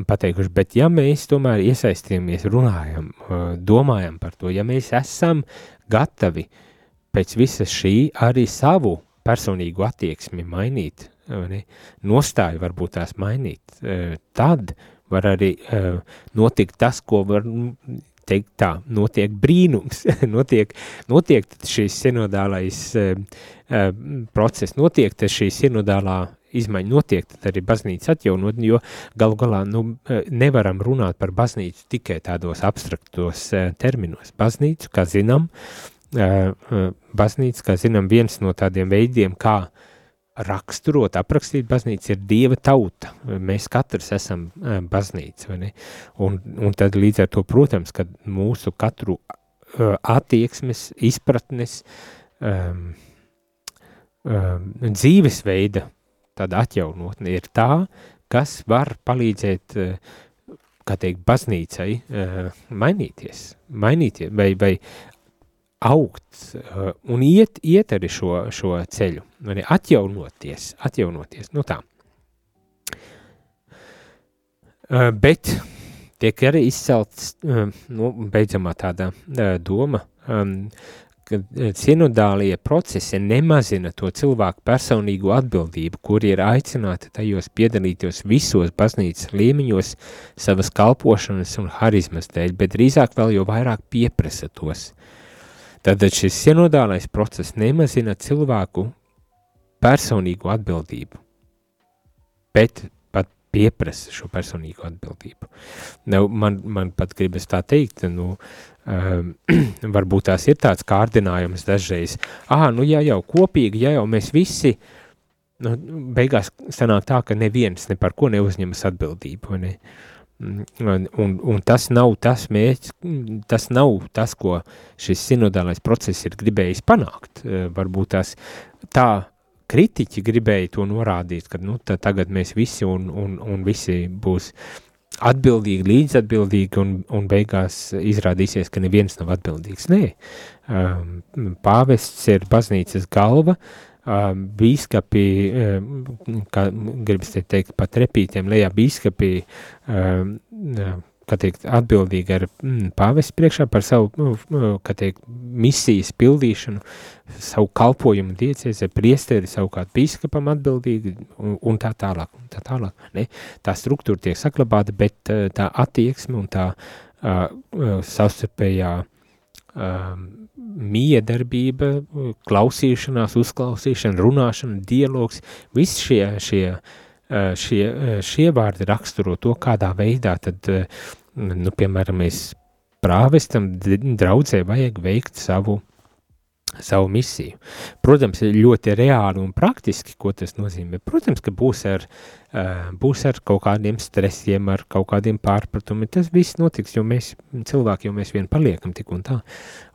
pateikuši, bet ja mēs tomēr iesaistījamies, runājam, domājam par to, ja mēs esam gatavi pēc visas šī arī savu personīgu attieksmi mainīt, ne, nostāju varbūt tās mainīt, tad var arī notikt tas, ko var teikt tā, notiek brīnums, notiek, notiek šīs sinodālais process, notiek šī sinodālā izmaiņa notiek, tad arī baznīca atjaunot, jo galu galā nu, eh, nevaram runāt par baznīcu tikai tādos abstraktos eh, terminos. Baznīcu, kā zinām, eh, baznīca, kā zinām, viens no tādiem veidiem, kā raksturot, aprakstīt baznīcu, ir dieva tauta. Mēs katrs esam baznīca, vai ne? Un, un tad līdz ar to, protams, kad mūsu katru attieksmes, izpratnes, um, um, dzīvesveida tāda atjaunotne ir tā, kas var palīdzēt, uh, kā teikt, baznīcai uh, mainīties, mainīties vai, vai augt uh, un iet, iet arī šo, šo ceļu, arī atjaunoties, atjaunoties, nu tā. Bet tiek arī izcelts, nu, beidzamā tāda doma, um, ka sinodālie procesi nemazina to cilvēku personīgo atbildību, kuri ir aicināti tajos piedalīties visos baznīcas līmeņos savas kalpošanas un harizmas dēļ, bet drīzāk vēl jau vairāk pieprasa tos. Tātad šis sinodālais process nemazina cilvēku personīgo atbildību, bet pieprasa šo personīgo atbildību. Nu, man, man pat gribas tā teikt, nu, um, varbūt tās ir tāds kārdinājums dažreiz, ah, nu ja jau kopīgi, ja jau mēs visi, nu, beigās sanāk tā, ka neviens ne par ko neuzņemas atbildību, ne? Uh, Un, un, un tas nav tas mērķis, tas nav tas, ko šis sinodālais process ir gribējis panākt. Eh, varbūt tās tā kritiķi gribēja to norādīt, ka nu, tagad mēs visi un, un, un visi būs atbildīgi, līdzatbildīgi, un, un beigās izrādīsies, ka neviens nav atbildīgs. Nē, um, pāvests ir baznīcas galva, uh, bīskapi, kā gribas te teikt, pat repītiem lejā bīskapi, kā teikt, atbildīgi ar mm, pāvestu priekšā par savu, kā teikt, misijas pildīšanu, savu kalpojumu diecēs, priesteri savukārt bīskapam atbildīgi un, un tā tālāk, un tā tālāk, ne? Tā struktūra tiek saklabāta, bet tā attieksme un tā uh, savstarpējā um, miedarbība, klausīšanās, uzklausīšana, runāšana, dialogs, visi šie, šie, šie, šie vārdi raksturo to, kādā veidā tad, nu, piemēram, mēs prāvestam draudzē vajag veikt savu savu misiju. Protams, ļoti reāli un praktiski, ko tas nozīmē. Protams, ka būs ar, uh, būs ar kaut kādiem stresiem, ar kaut kādiem pārpratumiem. Tas viss notiks, jo mēs cilvēki jau mēs vien paliekam tik un tā.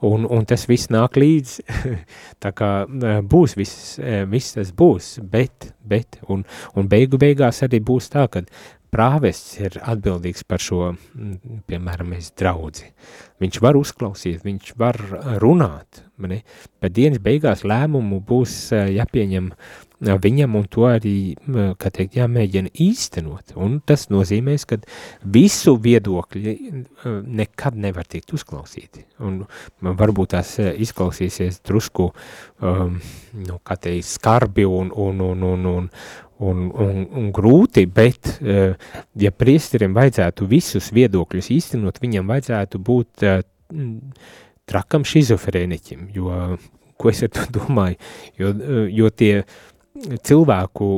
Un, un tas viss nāk līdz, tā kā uh, būs viss, uh, viss tas būs, bet, bet, un, un beigu beigās arī būs tā, ka prāvests ir atbildīgs par šo, piemēram, mēs draudzi. Viņš var uzklausīt, viņš var runāt, ne? bet dienas beigās lēmumu būs eh, jāpieņem viņam un to arī, kā teikt, jāmēģina īstenot. Un tas nozīmēs, ka visu viedokļi nekad nevar tikt uzklausīti. Un varbūt tās eh, izklausīsies drusku, um, nu, kā teikt, skarbi un, un, un, un, un, un, un, un grūti, bet, uh, ja priesterim vajadzētu visus viedokļus īstenot, viņam vajadzētu būt uh, trakam šizofrēniķim, jo, ko es ar to domāju, jo, uh, jo tie cilvēku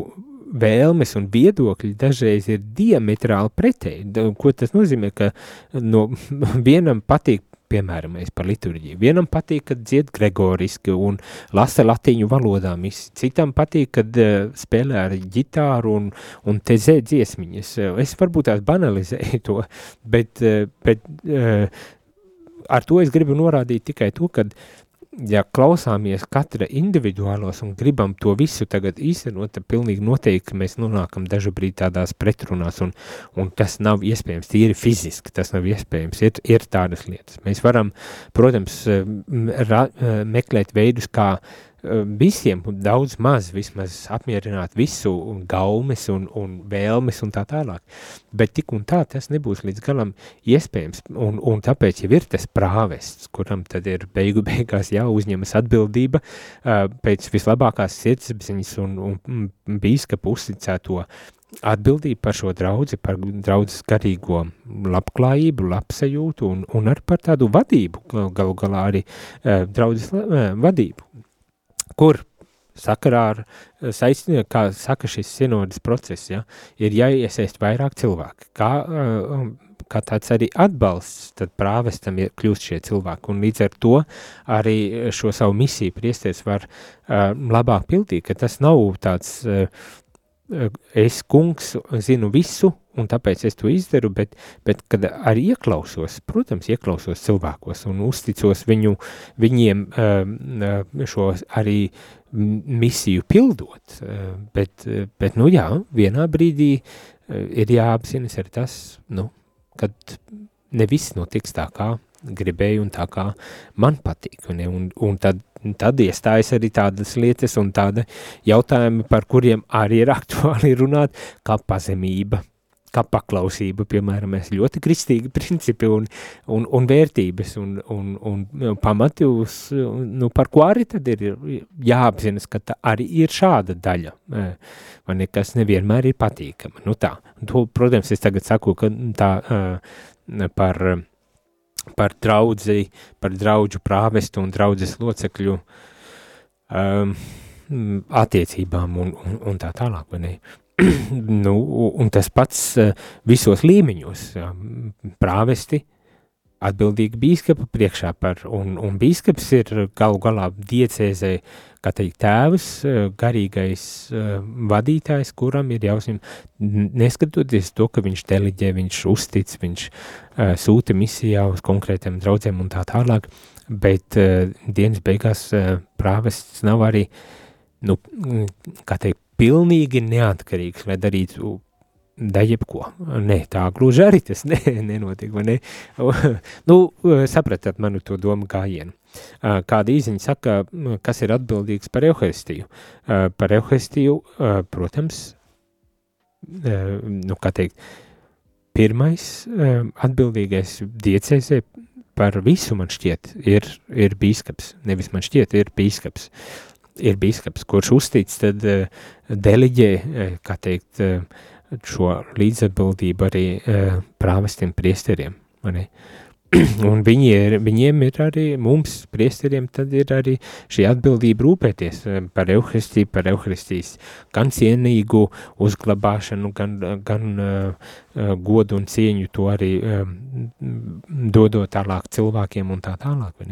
vēlmes un viedokļi dažreiz ir diametrāli pretēji. Ko tas nozīmē, ka no vienam patīk piemēram, par liturģiju. Vienam patīk, kad dzied gregoriski un lasa latīņu valodā misi. Citam patīk, kad uh, spēlē ar ģitāru un, un tezē dziesmiņas. Es varbūt tās banalizēju to, bet, uh, bet uh, ar to es gribu norādīt tikai to, kad ja klausāmies katra individuālos un gribam to visu tagad īstenot, tad pilnīgi noteikti mēs nonākam dažu brīdi tādās pretrunās, un, un tas nav iespējams tīri fiziski, tas nav iespējams, ir, ir tādas lietas. Mēs varam, protams, ra, meklēt veidus, kā uh, visiem daudz maz vismaz apmierināt visu un gaumes un, un vēlmes un tā tālāk. Bet tik un tā tas nebūs līdz galam iespējams, un, un tāpēc jau ir tas prāvests, kuram tad ir beigu beigās jāuzņemas atbildība pēc vislabākās sirdsapziņas un, un bīskapu uzticēto atbildību par šo draudzi, par draudzes garīgo labklājību, labsajūtu un, un ar par tādu vadību, galu galā arī draudzes vadību kur sakarā ar eh, saistībā, kā saka šis sinodas process, ja, ir jāiesaist vairāk cilvēki. Kā, eh, kā tāds arī atbalsts, tad prāvestam ir kļūst šie cilvēki, un līdz ar to arī šo savu misiju priesties var uh, labāk pildīt, ka tas nav tāds uh, es kungs zinu visu, un tāpēc es to izdaru, bet, bet kad arī ieklausos, protams, ieklausos cilvēkos un uzticos viņu, viņiem šo arī misiju pildot, bet, bet, nu jā, vienā brīdī ir jāapzinas arī tas, nu, kad ne viss notiks tā, kā gribēju un tā, kā man patīk, un, un, un tad, tad iestājas arī tādas lietas un tāda jautājumi, par kuriem arī ir aktuāli runāt, kā pazemība, kā paklausība, piemēram, mēs ļoti kristīgi principi un, un, un vērtības un, un, un pamati uz, nu, par ko arī tad ir jāapzinas, ka tā arī ir šāda daļa, man nekas nevienmēr ir patīkama, nu tā, to, protams, es tagad saku, ka tā par, par draudzī, par draudžu prāvestu un draudzes locekļu um, attiecībām un, un, un tā tālāk, vai ne? nu, un tas pats eh, visos līmeņos. Prāvesti atbildīgi bīskapa priekšā par, un, un bīskaps ir galu galā diecēzē, kā teikt, tēvs, eh, garīgais uh, vadītājs, kuram ir jāuzņem, neskatoties to, ka viņš deliģē, viņš uztic, viņš uh, sūta misijā uz konkrētiem draudzēm un tā tālāk, bet dienas beigās prāvests nav arī, nu, kā teikt, pilnīgi neatkarīgs, lai darītu da jebko. Nē, tā gluži arī tas ne, nenotiek, vai ne? nu, sapratat manu to domu gājienu. Kāda īziņa saka, kas ir atbildīgs par euharistiju? Par euharistiju, protams, nu, kā teikt, pirmais atbildīgais diecēsē par visu man šķiet ir, ir bīskaps. Nevis man šķiet, ir bīskaps. Ir biskaps, kurš uztic, tad deliģē, kā teikt, šo līdzatbildību arī uh, prāvestiem priesteriem. Arī. Un viņi ir, viņiem ir arī, mums, priesteriem, tad ir arī šī atbildība rūpēties par euharistiju, par euharistijas gan cienīgu uzglabāšanu, gan, gan uh, godu un cieņu to arī um, dodot tālāk cilvēkiem un tā tālāk.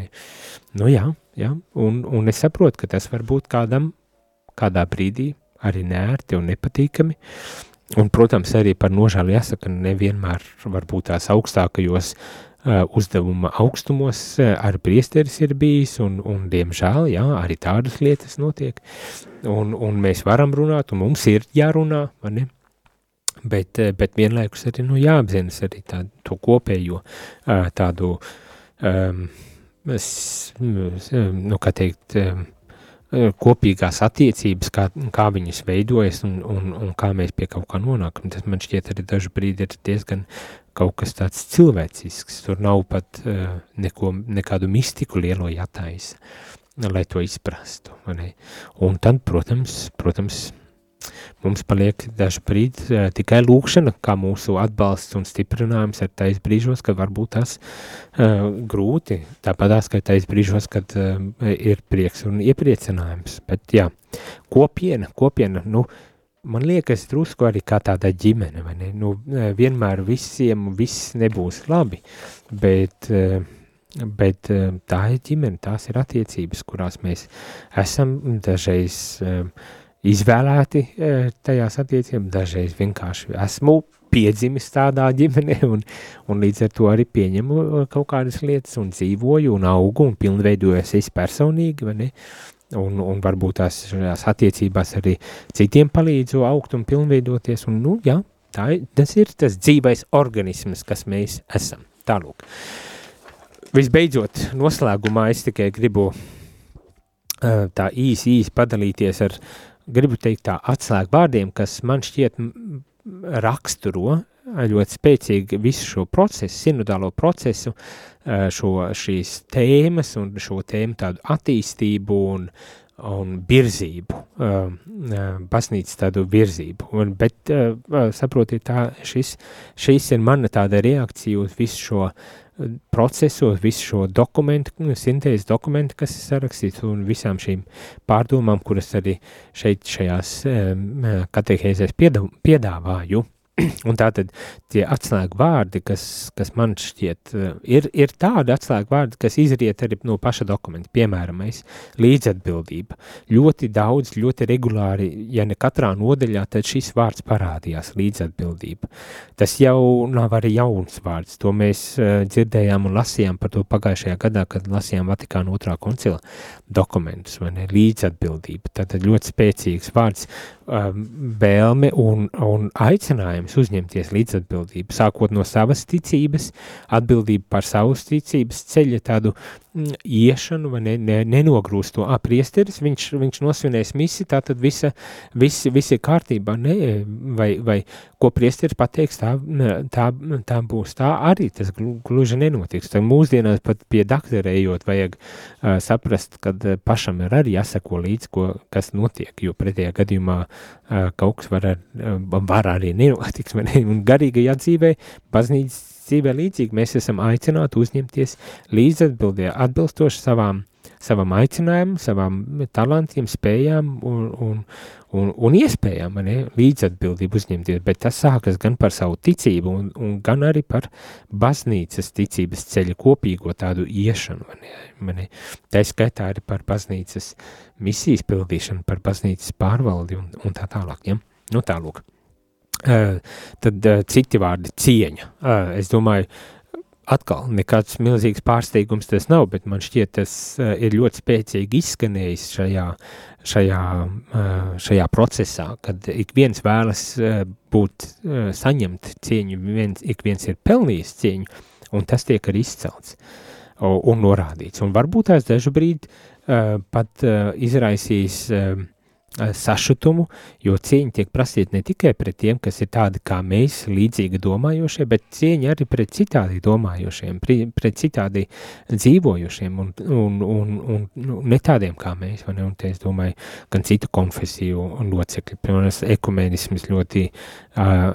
Nu jā, Ja? Un, un es saprotu, ka tas var būt kādam kādā brīdī arī nērti un nepatīkami. Un, protams, arī par nožēlu jāsaka, nevienmēr varbūt tās augstākajos uh, uzdevuma augstumos uh, ar priesteris ir bijis, un, un diemžēl, jā, arī tādas lietas notiek, un, un mēs varam runāt, un mums ir jārunā, vai ne? Bet, bet vienlaikus arī, nu, jāapzinas arī tādu to kopējo uh, tādu um, nu, kā teikt, kopīgās attiecības, kā, kā viņas veidojas un, un, un kā mēs pie kaut kā nonākam. Tas man šķiet arī dažu brīdi ir diezgan kaut kas tāds cilvēcisks. Tur nav pat uh, neko, nekādu mistiku lielo jātaisa, lai to izprastu. Un tad, protams, protams Mums paliek daži brīdi uh, tikai lūkšana, kā mūsu atbalsts un stiprinājums ir tais brīžos, kad varbūt tas uh, grūti, tāpatās, ka tais brīžos, kad uh, ir prieks un iepriecinājums. Bet jā, kopiena, kopiena, nu, man liekas drusku arī kā tāda ģimene, vai ne? Nu, vienmēr visiem viss nebūs labi, bet... Uh, bet tā ir ģimene, tās ir attiecības, kurās mēs esam dažreiz uh, izvēlēti e, tajās attiecībās. Dažreiz vienkārši esmu piedzimis tādā ģimenē, un, un līdz ar to arī pieņemu e, kaut kādas lietas, un dzīvoju, un augu, un pilnveidojos es personīgi, vai ne? Un, un varbūt tās šajās attiecībās arī citiem palīdzu augt un pilnveidoties, un, nu, jā, tā tas ir tas dzīvais organisms, kas mēs esam. Tālūk. Visbeidzot, noslēgumā es tikai gribu uh, tā īsi, īsi padalīties ar gribu teikt tā atslēgu vārdiem, kas man šķiet raksturo ļoti spēcīgi visu šo procesu, sinodālo procesu, šo, šīs tēmas un šo tēmu tādu attīstību un, un virzību, baznīcas tādu virzību. Un, bet saprotiet, tā, šis, šis ir mana tāda reakcija uz visu šo procesos visu šo dokumentu, sintēzes dokumentu, kas ir sarakstīts, un visām šīm pārdomām, kuras arī šeit šajās katehēzēs piedāvāju. Un tātad tie atslēgu vārdi, kas, kas man šķiet, ir, ir tādi atslēgu vārdi, kas izriet arī no paša dokumenta. Piemēram, mēs līdzatbildība. Ļoti daudz, ļoti regulāri, ja ne katrā nodeļā, tad šis vārds parādījās līdzatbildība. Tas jau nav arī jauns vārds. To mēs uh, dzirdējām un lasījām par to pagājušajā gadā, kad lasījām Vatikāna otrā koncila dokumentus, vai ne, līdzatbildība. Tātad ļoti spēcīgs vārds, um, vēlme un, un aicinājums uzņemties līdzatbildību, sākot no savas ticības, atbildību par savas ticības ceļa tādu iešanu, vai ne, ne, nenogrūst to. Apriesteris, viņš, viņš nosvinēs misi, tātad visa, visi, visi ir kārtībā, ne, vai, vai ko priesteris pateiks, tā, tā, tā būs, tā arī tas gluži nenotiks. Tad mūsdienās pat pie dakterē ejot vajag uh, saprast, kad pašam ir arī jāsako līdz, ko, kas notiek, jo pretējā gadījumā uh, kaut kas var, ar, uh, var arī nenotiks, vai ne, un garīgajā dzīvē, baznīcas dzīvē līdzīgi mēs esam aicināti uzņemties līdzatbildē, atbilstoši savām, savam aicinājumam, savām talantiem, spējām un, un, un, un iespējām, ne, līdzatbildību uzņemties, bet tas sākas gan par savu ticību un, un gan arī par baznīcas ticības ceļa kopīgo tādu iešanu, ne, ne. tā skaitā arī par baznīcas misijas pildīšanu, par baznīcas pārvaldi un, un tā tālāk, ja? nu tālūk. Uh, tad uh, citi vārdi cieņa. Uh, es domāju, atkal nekāds milzīgs pārsteigums tas nav, bet man šķiet tas ir ļoti spēcīgi izskanējis šajā, šajā, šajā procesā, kad ik viens vēlas būt, saņemt cieņu, viens, ik viens ir pelnījis cieņu, un tas tiek arī izcelts un, norādīts. Un varbūt tās dažu brīdi pat izraisīs sašutumu, jo cieņa tiek prasīta ne tikai pret tiem, kas ir tādi kā mēs, līdzīgi domājošie, bet cieņa arī pret citādi domājošiem, pret citādi dzīvojošiem un, un, un, un, un ne tādiem kā mēs, vai ne, un te es domāju, gan citu konfesiju locekļi, piemēram, ekumenisms ļoti uh,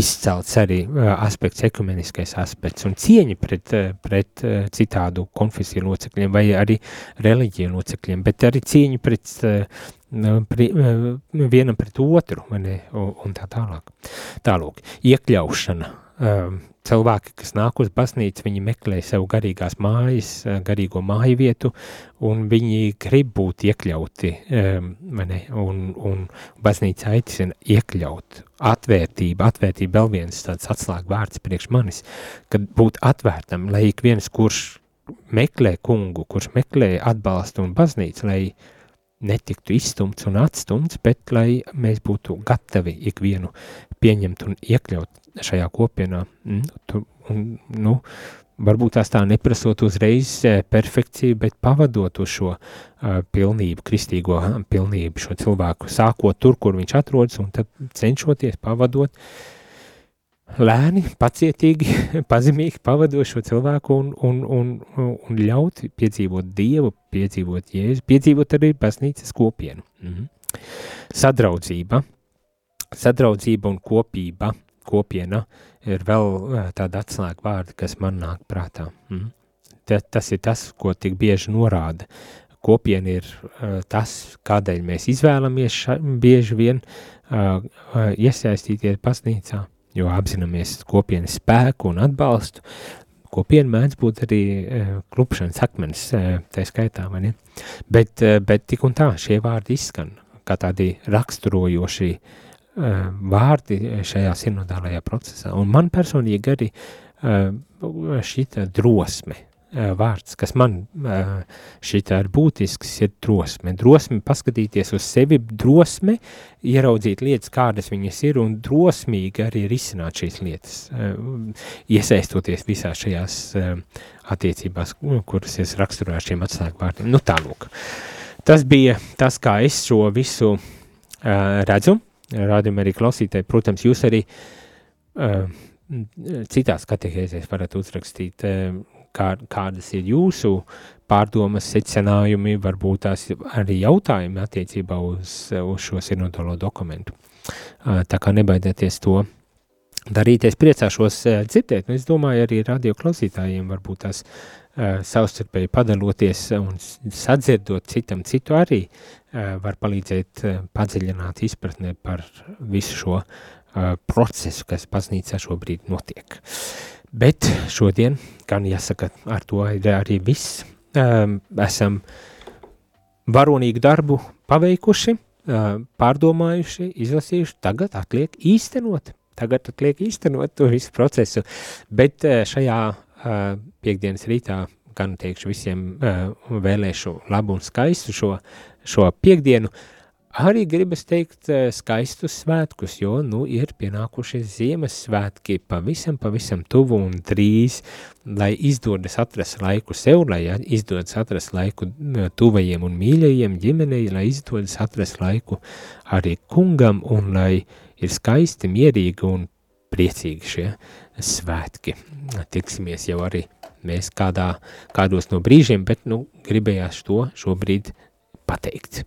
izcelts arī uh, aspekts, ekumeniskais aspekts, un cieņa pret, uh, pret uh, citādu konfesiju locekļiem vai arī reliģiju locekļiem, bet arī cieņa pret uh, pri, vienam pret otru, ne, un, tā tālāk. Tālūk, iekļaušana. Cilvēki, kas nāk uz baznīcu, viņi meklē sev garīgās mājas, garīgo māju vietu, un viņi grib būt iekļauti, ne, un, un baznīca aicina iekļaut. Atvērtība, atvērtība vēl viens tāds atslēga vārds priekš manis, kad būt atvērtam, lai ik viens, kurš meklē kungu, kurš meklē atbalstu un baznīcu, lai uh, netiktu izstumts un atstumts, bet lai mēs būtu gatavi ikvienu pieņemt un iekļaut šajā kopienā. Mm, tu, un, nu, varbūt tās tā neprasot uzreiz eh, perfekciju, bet pavadot uz šo uh, pilnību, kristīgo pilnību, šo cilvēku, sākot tur, kur viņš atrodas, un tad cenšoties pavadot uh, lēni, pacietīgi, pazemīgi pavadot šo cilvēku un, un, un, un ļaut piedzīvot Dievu, piedzīvot Jēzu, piedzīvot arī baznīcas kopienu. Mhm. Sadraudzība, sadraudzība un kopība, kopiena ir vēl tāda atslēga vārda, kas man nāk prātā. Mhm. Ta, tas ir tas, ko tik bieži norāda. Kopiena ir uh, tas, kādēļ mēs izvēlamies ša, bieži vien uh, iesaistīties baznīcā jo apzināmies kopienas spēku un atbalstu. Kopiena mēdz būt arī e, klupšanas akmens, e, tā skaitā, vai ne? Bet, e, bet tik un tā šie vārdi izskan kā tādi raksturojoši vārdi šajā sinodālajā procesā. Un man personīgi arī šita drosme, vārds, kas man šitā ir būtisks, ir drosme. Drosme paskatīties uz sevi, drosme ieraudzīt lietas, kādas viņas ir, un drosmīgi arī risināt šīs lietas, iesaistoties visās šajās attiecībās, kuras es raksturēju ar šiem atslēgu vārdiem. Nu tālūk. Tas bija tas, kā es šo visu redzu, rādījumā arī klausītāji, protams, jūs arī citās katehēzēs varat uzrakstīt kā, kādas ir jūsu pārdomas, secinājumi, varbūt tās arī jautājumi attiecībā uz, uz šo sinodolo dokumentu. Tā kā nebaidieties to darīt, es priecāšos dzirdēt, nu es domāju arī radio klausītājiem varbūt tās savstarpēji padaloties un sadzirdot citam citu arī var palīdzēt padziļināt izpratni par visu šo procesu, kas baznīcā šobrīd notiek. Bet šodien, gan jāsaka, ar to ir arī viss. Um, esam varonīgu darbu paveikuši, uh, pārdomājuši, izlasījuši, tagad atliek īstenot. Tagad atliek īstenot to visu procesu, bet uh, šajā uh, piekdienas rītā gan teikšu visiem uh, vēlēšu labu un skaistu šo, šo piekdienu, uh, Arī gribas teikt eh, skaistus svētkus, jo, nu, ir pienākuši Ziemassvētki pavisam, pavisam tuvu un drīz, lai izdodas atrast laiku sev, lai izdodas atrast laiku tuvajiem un mīļajiem ģimenei, lai izdodas atrast laiku arī kungam un lai ir skaisti, mierīgi un priecīgi šie svētki. Tiksimies jau arī mēs kādā, kādos no brīžiem, bet, nu, gribējās to šobrīd pateikt